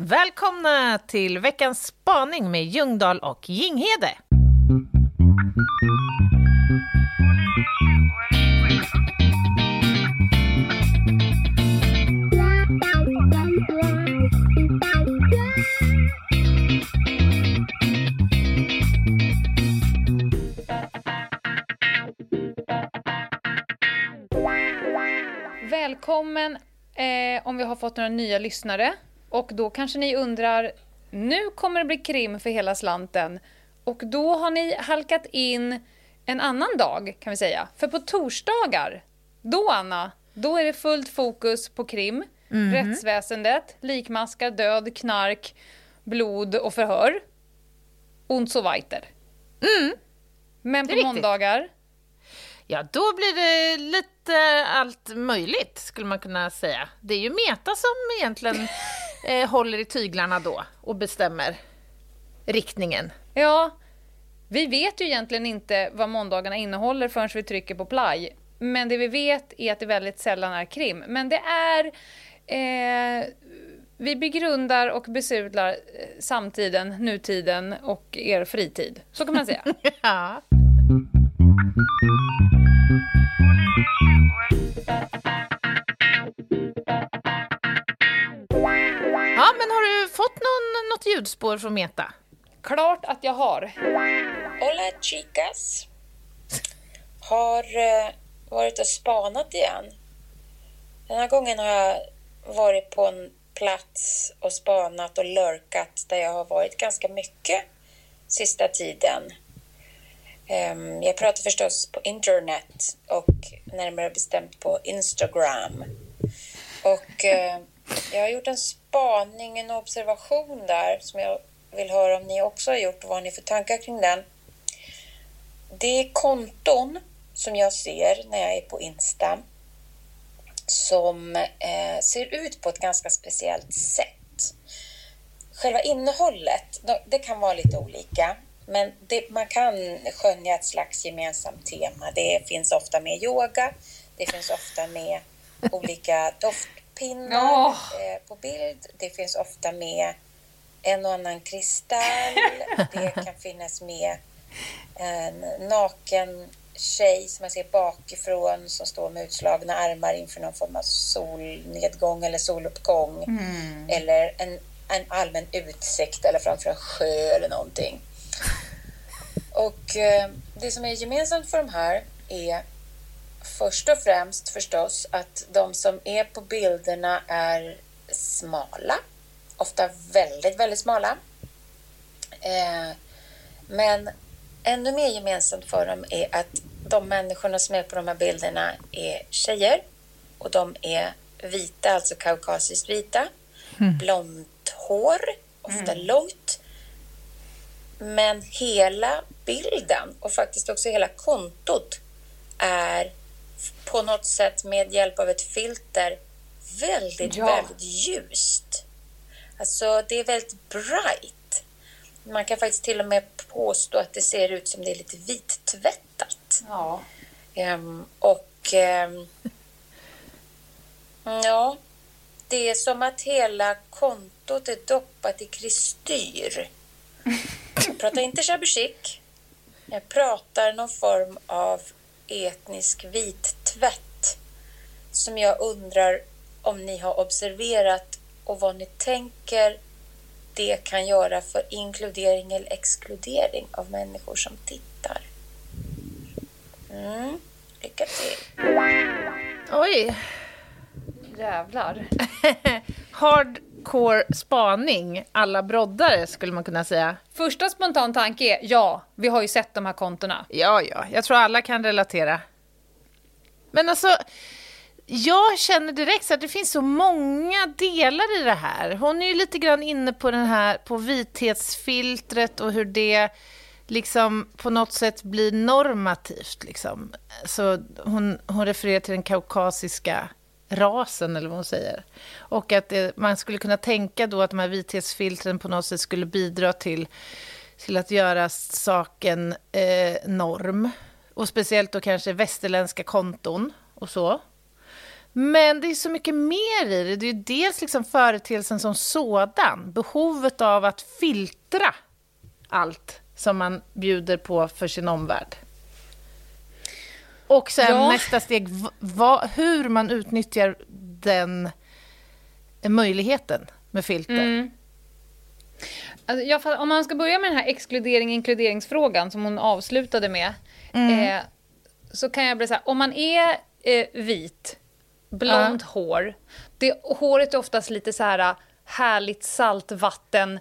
Välkomna till veckans spaning med Ljungdahl och Jinghede. Välkommen eh, om vi har fått några nya lyssnare. Och då kanske ni undrar, nu kommer det bli krim för hela slanten. Och då har ni halkat in en annan dag kan vi säga. För på torsdagar, då Anna, då är det fullt fokus på krim, Mhm. rättsväsendet, likmaskar, död, knark, blod och förhör. Und so weiter. Men Mm. är på riktigt. måndagar, Ja, då blir det lite allt möjligt, skulle man kunna säga. Det är ju Meta som egentligen eh, håller i tyglarna då och bestämmer riktningen. Ja, vi vet ju egentligen inte vad måndagarna innehåller förrän vi trycker på play. Men det vi vet är att det väldigt sällan är krim. Men det är... Eh, vi begrundar och besudlar eh, samtiden, nutiden och er fritid. Så kan man säga. Ja. Ja, ljudspår från Meta? Klart att jag har. Hola chicas! Har eh, varit och spanat igen. Den här gången har jag varit på en plats och spanat och lurkat där jag har varit ganska mycket sista tiden. Ehm, Jag pratar förstås på internet och närmare bestämt på Instagram. Och eh, jag har gjort en spaningen en observation där som jag vill höra om ni också har gjort och vad ni för tankar kring den. Det är konton som jag ser när jag är på Insta som eh, ser ut på ett ganska speciellt sätt. Själva innehållet, det kan vara lite olika, men det, man kan skönja ett slags gemensamt tema. Det finns ofta med yoga, det finns ofta med olika doft... Ja. eh, på bild, det finns ofta med en och annan kristall, det kan finnas med en naken tjej som man ser bakifrån som står med utslagna armar inför någon form av solnedgång eller soluppgång. Eller en, en allmän utsikt eller framför en sjö eller någonting. Och eh, det som är gemensamt för de här är först och främst förstås att de som är på bilderna är smala. Ofta väldigt, väldigt smala. Eh, men ännu mer gemensamt för dem är att de människorna som är på de här bilderna är tjejer och de är vita, alltså kaukasiskt vita. Blont hår, ofta långt. Men hela bilden och faktiskt också hela kontot är på något sätt med hjälp av ett filter väldigt, Ja. väldigt ljust. Alltså det är väldigt bright. Man kan faktiskt till och med påstå att det ser ut som det är lite vittvättat. Ja. Ehm, och ehm, ja, det är som att hela kontot är doppat i kristyr. Jag pratar inte shabby chic. Jag pratar någon form av etnisk vittvätt som jag undrar om ni har observerat och vad ni tänker det kan göra för inkludering eller exkludering av människor som tittar. Mm. Lycka till! Oj, Jävlar. hardcore spaning alla broddare skulle man kunna säga. Första spontan tanke är ja, vi har ju sett de här kontona. Ja, ja, jag tror alla kan relatera. Men alltså, jag känner direkt så att det finns så många delar i det här. Hon är ju lite grann inne på den här, på vithetsfiltret och hur det liksom på något sätt blir normativt. Liksom. Så hon, hon refererar till den kaukasiska rasen, eller vad hon säger. Och att det, man skulle kunna tänka då att de här vithetsfiltren på något sätt skulle bidra till, till att göra saken eh, norm. Och speciellt då kanske västerländska konton och så. Men det är så mycket mer i det. Det är dels liksom företeelsen som sådan, behovet av att filtra allt som man bjuder på för sin omvärld. Och sen ja. nästa steg, va, hur man utnyttjar den möjligheten med filter. Mm. Alltså, jag, om man ska börja med den här exkludering inkluderingsfrågan som hon avslutade med. Mm. Eh, så kan jag bli så här, om man är eh, vit, blont uh. hår, det, håret är oftast lite så här härligt saltvatten,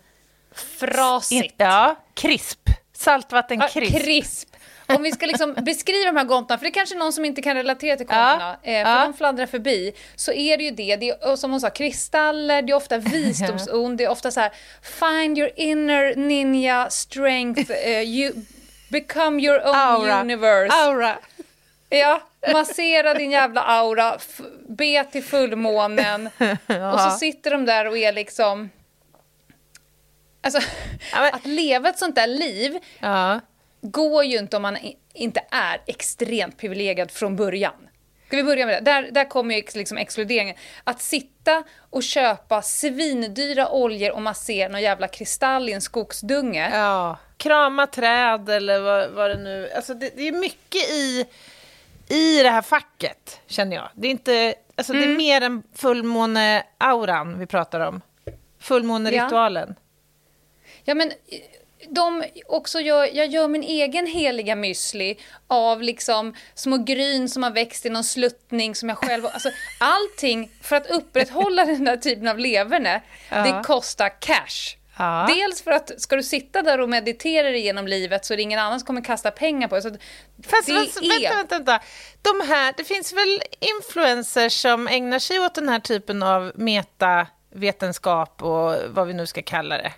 frasigt. Ja, krisp. Saltvatten krisp. Ja, krisp. Om vi ska liksom beskriva de här kontona, för det är kanske någon som inte kan relatera till kontona, ja, eh, för ja. de fladdrar förbi, så är det ju det, det är, som hon sa, kristaller, det är ofta visdomsord, det är ofta så här, find your inner ninja strength, uh, you become your own aura. universe. Aura. Ja, massera din jävla aura, be till fullmånen ja. och så sitter de där och är liksom... Alltså, ja, men... att leva ett sånt där liv ja går ju inte om man inte är extremt privilegierad från början. Ska vi börja med det? Där, där kommer ju liksom exkluderingen. Att sitta och köpa svindyra oljor och massera någon jävla kristall i en skogsdunge. Ja, krama träd eller vad, vad det nu... Alltså det, det, är mycket i, i det här facket, känner jag. Det är, inte, alltså mm. det är mm. mer än fullmåne-auran vi pratar om. Fullmåneritualen. Ja. ja, men de också gör, jag gör min egen heliga müsli av liksom små gryn som har växt i någon sluttning som jag själv... Alltså, allting för att upprätthålla den där typen av leverne, ja. det kostar cash. Ja. Dels för att ska du sitta där och meditera igenom livet så är det ingen annan som kommer kasta pengar på det. Så Fast, det fast, är... vänta, vänta, vänta. De här, det finns väl influencers som ägnar sig åt den här typen av metavetenskap och vad vi nu ska kalla det.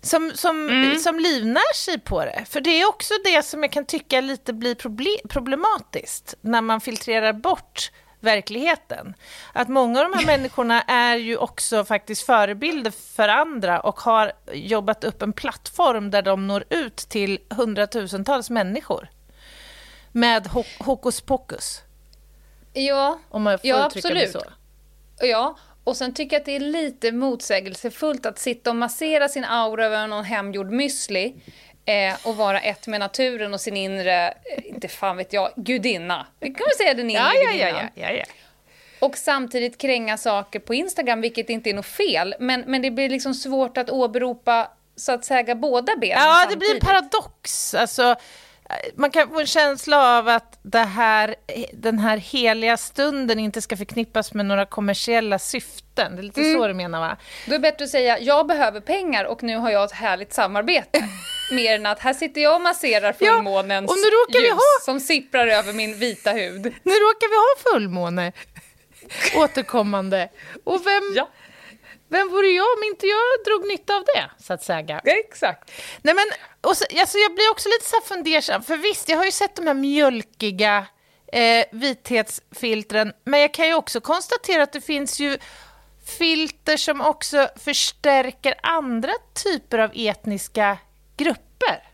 Som, som, mm. som livnär sig på det. För det är också det som jag kan tycka lite blir problematiskt när man filtrerar bort verkligheten. Att många av de här människorna är ju också faktiskt förebilder för andra och har jobbat upp en plattform där de når ut till hundratusentals människor. Med ho hokus pokus. Ja, om man får ja absolut. Det så. Ja, och sen tycker jag att det är lite motsägelsefullt att sitta och massera sin aura över någon hemgjord müsli eh, och vara ett med naturen och sin inre, eh, inte fan vet jag, gudinna. Det kan man säga den inre ja, ja, gudinnan. Ja, ja, ja, och samtidigt kränga saker på Instagram, vilket inte är något fel. Men, men det blir liksom svårt att åberopa så att säga båda benen Ja, samtidigt. det blir en paradox. Alltså, man kan få en känsla av att det här, den här heliga stunden inte ska förknippas med några kommersiella syften. Det är lite mm. så du menar va? Då är det bättre att säga, jag behöver pengar och nu har jag ett härligt samarbete. Mer än att här sitter jag och masserar fullmånens ja, ljus ha... som sipprar över min vita hud. Nu råkar vi ha fullmåne återkommande. Och vem, ja. Vem vore jag om inte jag drog nytta av det, så att säga? Exakt. Nej, men, och så, alltså, jag blir också lite så fundersam, för visst, jag har ju sett de här mjölkiga eh, vithetsfiltren, men jag kan ju också konstatera att det finns ju filter som också förstärker andra typer av etniska grupper.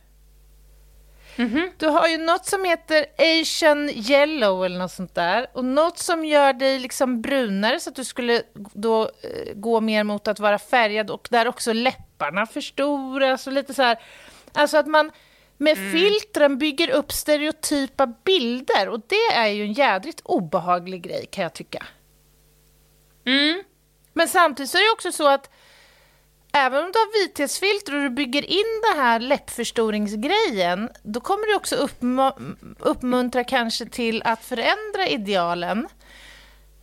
Mm -hmm. Du har ju något som heter Asian yellow eller något sånt där. Och något som gör dig liksom brunare så att du skulle då eh, gå mer mot att vara färgad och där också läpparna förstoras och lite så här. Alltså att man med mm. filtren bygger upp stereotypa bilder och det är ju en jädrigt obehaglig grej kan jag tycka. Mm. Men samtidigt så är det också så att även om du har vithetsfilter och du bygger in det här läppförstoringsgrejen, då kommer det också uppmuntra kanske till att förändra idealen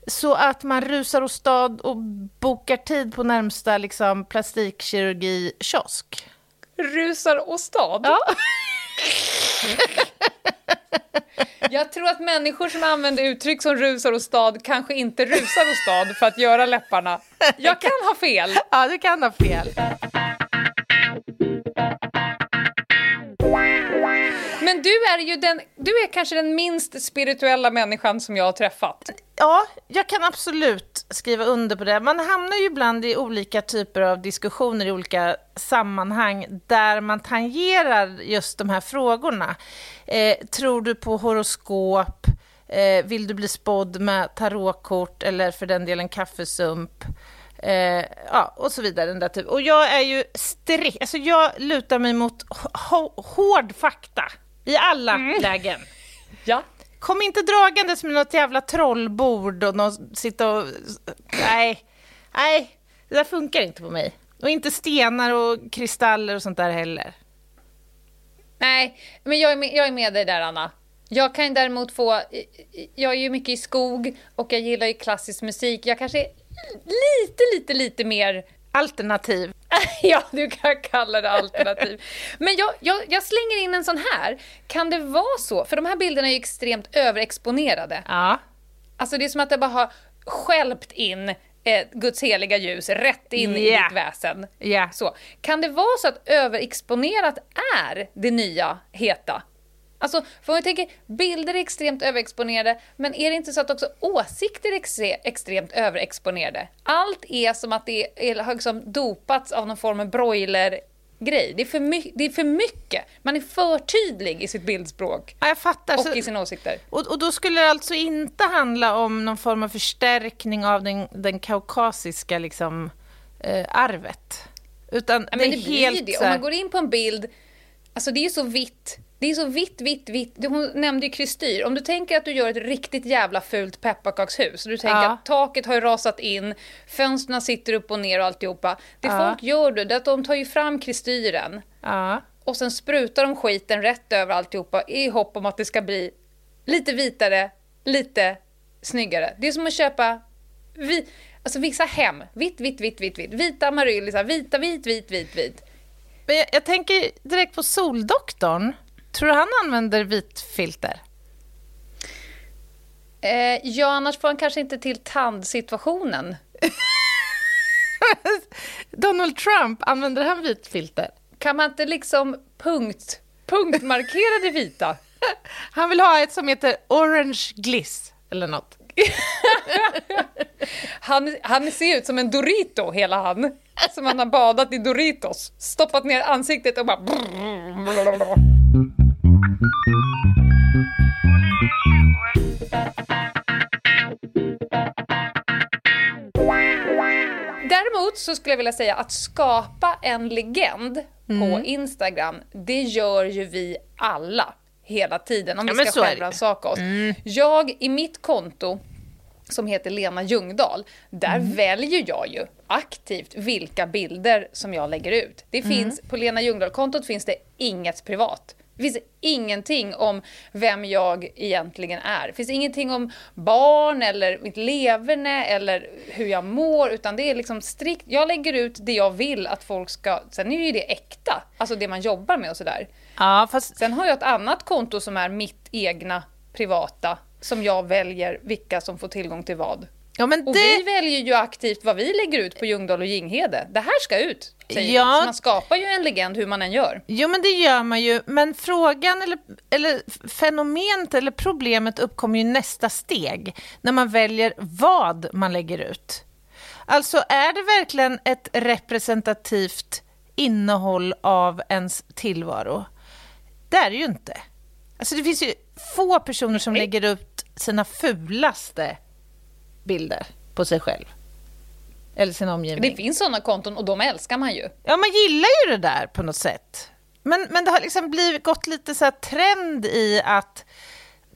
så att man rusar åstad och bokar tid på närmsta liksom, plastikkirurgi-kiosk. Rusar åstad? Ja. Jag tror att människor som använder uttryck som rusar och stad kanske inte rusar och stad för att göra läpparna. Jag kan ha fel. Ja, du kan ha fel. Men du är ju den, du är kanske den minst spirituella människan som jag har träffat. Ja, jag kan absolut skriva under på det. Man hamnar ju ibland i olika typer av diskussioner i olika sammanhang där man tangerar just de här frågorna. Eh, tror du på horoskop? Eh, vill du bli spådd med tarotkort eller för den delen kaffesump? Eh, ja, och så vidare. Den där typ. Och jag är ju strikt, alltså jag lutar mig mot hård fakta i alla mm. lägen. Ja. Kom inte dragandes med något jävla trollbord och någon, sitta och... Nej, nej, det där funkar inte på mig. Och inte stenar och kristaller och sånt där heller. Nej, men jag är med, jag är med dig där, Anna. Jag kan däremot få... Jag är ju mycket i skog och jag gillar ju klassisk musik. Jag kanske är lite, lite, lite mer... Alternativ. ja, du kan kalla det alternativ. Men jag, jag, jag, slänger in en sån här. Kan det vara så? För de här bilderna är ju extremt överexponerade. Ja. Alltså det är som att det bara har skälpt in eh, Guds heliga ljus rätt in yeah. i ditt väsen. Yeah. Så. Kan det vara så att överexponerat är det nya heta? Alltså, för vi tänker, bilder är extremt överexponerade, men är det inte så att också åsikter är extremt överexponerade? Allt är som att det är, har liksom dopats av någon form av broiler grej. Det är, för det är för mycket. Man är för tydlig i sitt bildspråk. Ja, jag. Och så, i sina åsikter. Och, och då skulle det alltså inte handla om någon form av förstärkning av den, den kaukasiska liksom, eh, arvet? Utan ja, det är det helt... Det. Om man går in på en bild, alltså det är ju så vitt det är så vitt, vitt, vitt. Hon nämnde ju kristyr. Om du tänker att du gör ett riktigt jävla fult pepparkakshus. Du tänker ja. att taket har rasat in, fönstren sitter upp och ner och alltihopa. Det ja. folk gör då, det är att de tar ju fram kristyren. Ja. Och sen sprutar de skiten rätt över alltihopa i hopp om att det ska bli lite vitare, lite snyggare. Det är som att köpa vi, alltså vissa hem. Vitt, vitt, vitt, vitt, vitt. Vita amaryllisar, vita, vit, vit, vit, vit. Men jag, jag tänker direkt på Soldoktorn. Tror du han använder vitfilter? Eh, ja, annars får han kanske inte till tandsituationen. Donald Trump, använder han vitfilter? Kan man inte liksom punkt, punktmarkera det vita? han vill ha ett som heter Orange Gliss, eller något. han, han ser ut som en Dorito, hela han. Som han har badat i Doritos. Stoppat ner ansiktet och bara... Däremot så skulle jag vilja säga att skapa en legend mm. på Instagram, det gör ju vi alla hela tiden om vi ska självrannsaka oss. Mm. Jag i mitt konto som heter Lena Ljungdahl, där mm. väljer jag ju aktivt vilka bilder som jag lägger ut. Det mm. finns, på Lena Ljungdahl-kontot finns det inget privat. Det finns ingenting om vem jag egentligen är. Det finns ingenting om barn eller mitt leverne eller hur jag mår, utan det är liksom strikt. Jag lägger ut det jag vill att folk ska... Sen är ju det äkta, alltså det man jobbar med och sådär. Ja, fast... Sen har jag ett annat konto som är mitt egna privata, som jag väljer vilka som får tillgång till vad. Ja, men och vi väljer ju aktivt vad vi lägger ut på Ljungdahl och Ginghede. Det här ska ut, säger ja. Så man skapar ju en legend hur man än gör. Jo, men det gör man ju. Men frågan eller, eller fenomenet eller problemet uppkommer ju nästa steg, när man väljer vad man lägger ut. Alltså, är det verkligen ett representativt innehåll av ens tillvaro? Det är det ju inte. Alltså, det finns ju få personer som lägger ut sina fulaste bilder på sig själv. Eller sin omgivning. Det finns sådana konton och de älskar man ju. Ja, man gillar ju det där på något sätt. Men, men det har liksom blivit, gått lite så trend i att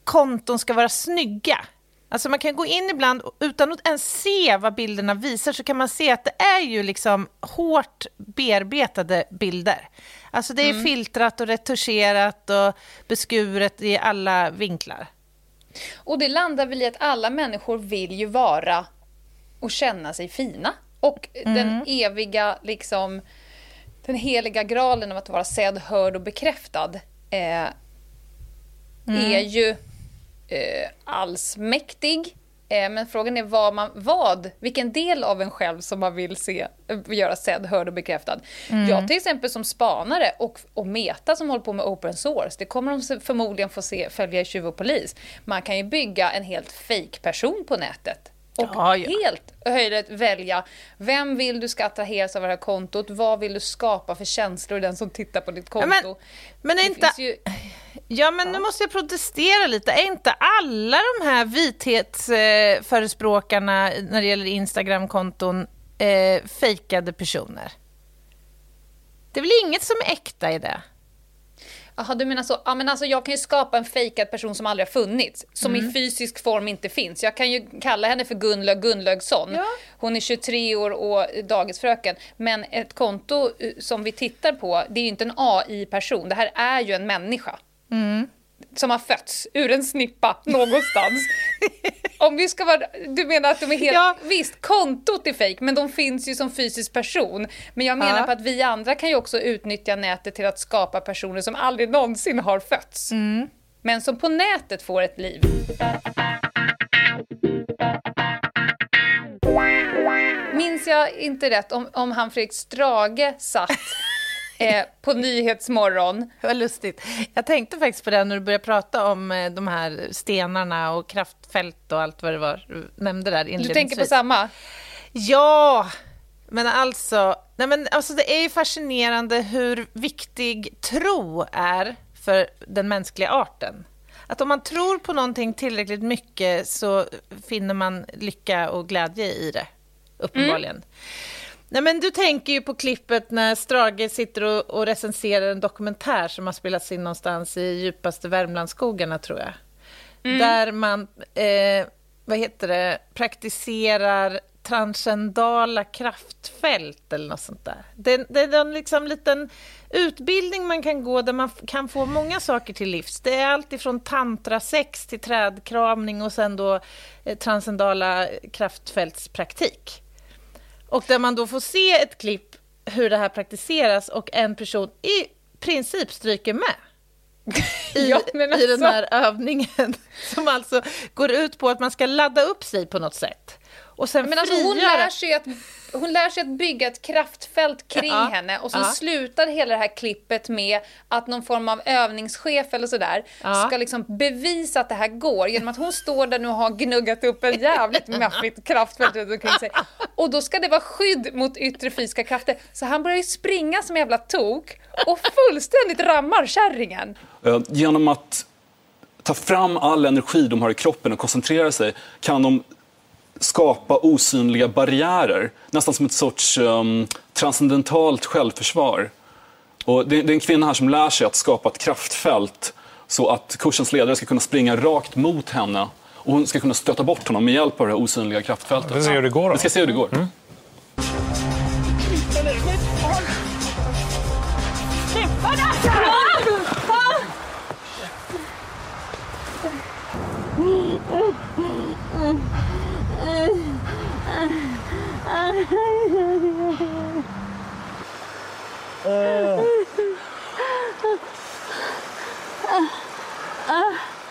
konton ska vara snygga. Alltså man kan gå in ibland utan att ens se vad bilderna visar så kan man se att det är ju liksom hårt bearbetade bilder. Alltså det är mm. filtrat och retuscherat och beskuret i alla vinklar. Och det landar väl i att alla människor vill ju vara och känna sig fina. Och mm. den eviga, liksom, den heliga graalen av att vara sedd, hörd och bekräftad eh, mm. är ju eh, allsmäktig. Eh, men frågan är vad, man, vad, vilken del av en själv som man vill se, eh, göra sedd, hörd och bekräftad. Mm. Jag till exempel som spanare och, och Meta som håller på med open source, det kommer de förmodligen få se, följa i Tjuv och polis. Man kan ju bygga en helt fake person på nätet och Ja, ja. helt höjligt välja vem vill du ska attraheras av det här kontot, vad vill du skapa för känslor i den som tittar på ditt konto. men- men Det inte- ju, Ja, men nu måste jag protestera lite. Är inte alla de här vithetsförespråkarna när det gäller Instagramkonton eh, fejkade personer? Det är väl inget som är äkta i det? Jaha, du menar så. Ja, men alltså, jag kan ju skapa en fejkad person som aldrig har funnits, som Mm. i fysisk form inte finns. Jag kan ju kalla henne för Gunlög Gunnlaugsson. Ja. Hon är 23 år och dagisfröken. Men ett konto eh, som vi tittar på, det är ju inte en AI-person. Det här är ju en människa. Mm. Som har fötts ur en snippa någonstans. Om vi ska vara, du menar att de är helt... Ja. Visst, kontot är fejk, men de finns ju som fysisk person. Men jag menar Ja. på att vi andra kan ju också utnyttja nätet till att skapa personer som aldrig någonsin har fötts. Mm. Men som på nätet får ett liv. Minns jag inte rätt om, om han Fredrik Strage satt eh, på Nyhetsmorgon var lustigt. Jag tänkte faktiskt på det när du började prata om eh, de här stenarna och kraftfält och allt vad det var du nämnde där Du inledningsvis. tänker på samma? Ja, men alltså, nej men alltså det är ju fascinerande hur viktig tro är för den mänskliga arten. Att om man tror på någonting tillräckligt mycket så finner man lycka och glädje i det, uppenbarligen. Nej, men du tänker ju på klippet när Strage sitter och, och recenserar en dokumentär som har spelats in någonstans i djupaste Värmlandsskogarna, tror jag. Där man, eh, vad heter det, praktiserar transcendala kraftfält eller något sånt där. Det, det är en liksom liten utbildning man kan gå där man kan få många saker till livs. Det är allt ifrån tantrasex till trädkramning och sen då eh, transcendala kraftfältspraktik. Och där man då får se ett klipp hur det här praktiseras och en person i princip stryker med i, Ja, men i den alltså. här övningen som alltså går ut på att man ska ladda upp sig på något sätt. Och sen Men alltså, hon, lär sig att, hon lär sig att bygga ett kraftfält kring Ja, henne och så ja. slutar hela det här klippet med att någon form av övningschef eller sådär Ja. ska liksom bevisa att det här går genom att hon står där nu och har gnuggat upp en jävligt maffigt kraftfält runt omkring sig. Och då ska det vara skydd mot yttre fysiska krafter. Så han börjar ju springa som en jävla tok och fullständigt rammar kärringen. Eh, Genom att ta fram all energi de har i kroppen och koncentrera sig kan de skapa osynliga barriärer. Nästan som ett sorts um, transcendentalt självförsvar. Och det, det är en kvinna här som lär sig att skapa ett kraftfält så att kursens ledare ska kunna springa rakt mot henne och hon ska kunna stöta bort honom med hjälp av det här osynliga kraftfältet. Vi ska se hur det går då. Vi ska se hur det går.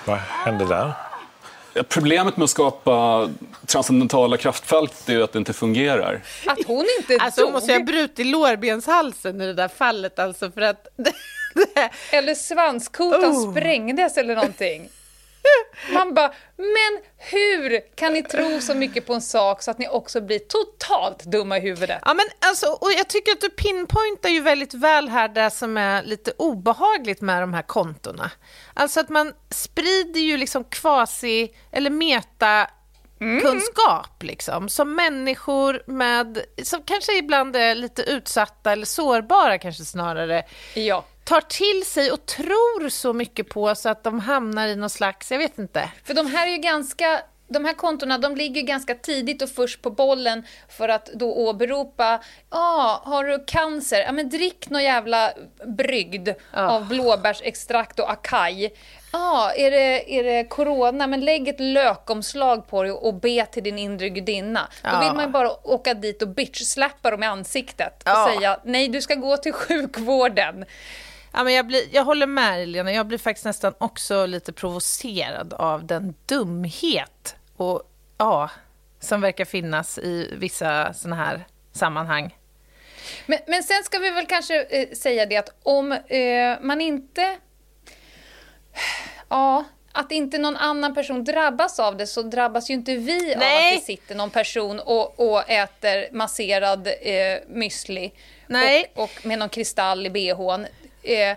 Vad hände där? Problemet med att skapa transcendentala kraftfält är ju att det inte fungerar. Att hon inte Alltså dog. hon måste jag ha brutit lårbenshalsen i det där fallet alltså för att... Eller svanskotan Oh. sprängdes eller någonting. Man bara, men hur kan ni tro så mycket på en sak så att ni också blir totalt dumma i huvudet? Ja, men alltså, och jag tycker att du pinpointar ju väldigt väl här det som är lite obehagligt med de här kontona. Alltså att man sprider ju liksom kvasi eller meta kunskap liksom, som människor med, som kanske ibland är lite utsatta eller sårbara kanske snarare, Ja, tar till sig och tror så mycket på så att de hamnar i någon slags, jag vet inte. för de här är ju ganska de här kontona de ligger ganska tidigt och först på bollen för att då åberopa ah, har du cancer? Ja, men drick någon jävla brygd av blåbärsextrakt och akaj. ah, är, det, är det corona? Men lägg ett lökomslag på dig och be till din inre gudinna. Då Ja. vill man ju bara åka dit och bitch-slappa dem i ansiktet och Ja. säga nej, du ska gå till sjukvården. Ja, men jag, blir, jag håller med Lena. Jag blir faktiskt nästan också lite provocerad av den dumhet och, ja, som verkar finnas i vissa såna här sammanhang. Men, men sen ska vi väl kanske eh, säga det att om eh, man inte... Ja, att inte någon annan person drabbas av det så drabbas ju inte vi Nej. av att det sitter någon person och, och äter masserad eh, müsli. Och, och med någon kristall i bhn. Eh,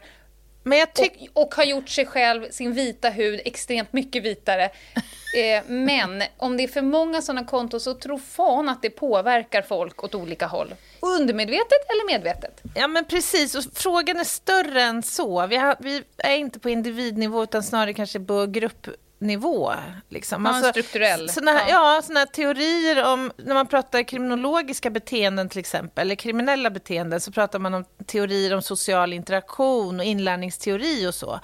Men jag tycker... och, och har gjort sig själv, sin vita hud, extremt mycket vitare. Eh, men om det är för många sådana konton så tror fan att det påverkar folk åt olika håll. Undermedvetet eller medvetet. Ja, men precis. Och frågan är större än så. Vi, har, vi är inte på individnivå, utan snarare kanske på gruppnivå. Liksom. Ja, en strukturell. Såna här, Ja. ja, såna teorier om... När man pratar kriminologiska beteenden, till exempel, eller kriminella beteenden, så pratar man om teorier om social interaktion och inlärningsteori och så.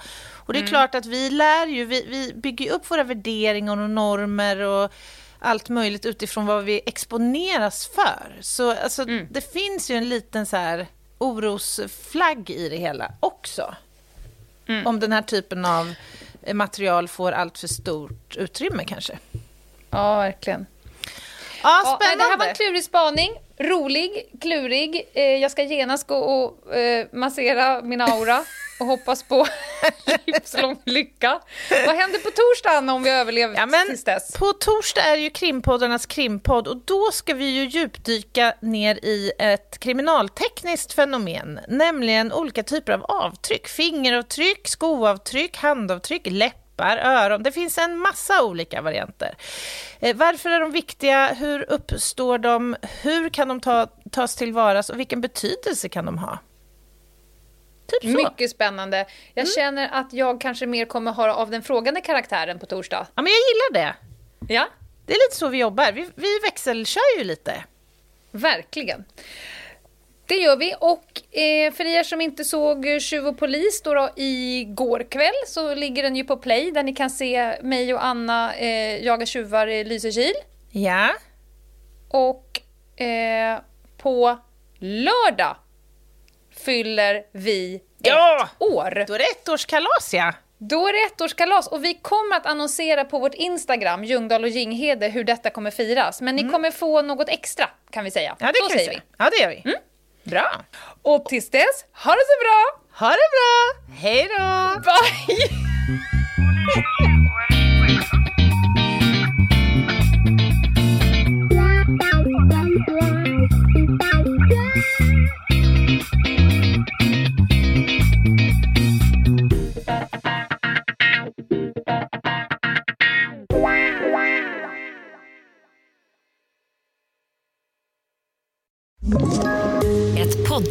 Och det är klart att vi lär ju, vi, vi bygger upp våra värderingar och normer och allt möjligt utifrån vad vi exponeras för. Så alltså, det finns ju en liten så här orosflagg i det hela också. Om den här typen av material får allt för stort utrymme kanske. Ja, verkligen. Ja, Ja, spännande. det här var en klurig spaning. Rolig, klurig. Eh, jag ska genast gå och eh, massera min aura och hoppas på livslång lycka. Vad händer på torsdag Anna, om vi överlever Ja, men tills dess? på torsdag är ju krimpoddarnas krimpodd och då ska vi ju djupdyka ner i ett kriminaltekniskt fenomen, nämligen olika typer av avtryck. Fingeravtryck, skoavtryck, handavtryck, läppar, öron. Det finns en massa olika varianter. Eh, varför är de viktiga? Hur uppstår de? Hur kan de ta, tas tillvaras och vilken betydelse kan de ha? Typ så. Mycket spännande. Jag känner att jag kanske mer kommer ha av den frågande karaktären på torsdag. Ja, men jag gillar det. Ja, Det är lite så vi jobbar. Vi, vi växelkör ju lite. verkligen. Det gör vi. Och eh, för er som inte såg Tjuv och polis då, då igår kväll så ligger den ju på play där ni kan se mig och Anna eh, jaga tjuvar i Lysekil. Ja. Och eh, på lördag fyller vi Ja! ett år. Då är det ettårskalas, ja. Då är det ettårskalas och vi kommer att annonsera på vårt Instagram, Ljungdahl och Ginghede, hur detta kommer firas. Men ni kommer få något extra, kan vi säga. Ja, det så kan vi säger säga. Ja, det gör vi. Bra. vi. Och tills dess, ha det så bra! Ha det bra. Hej då. Bye!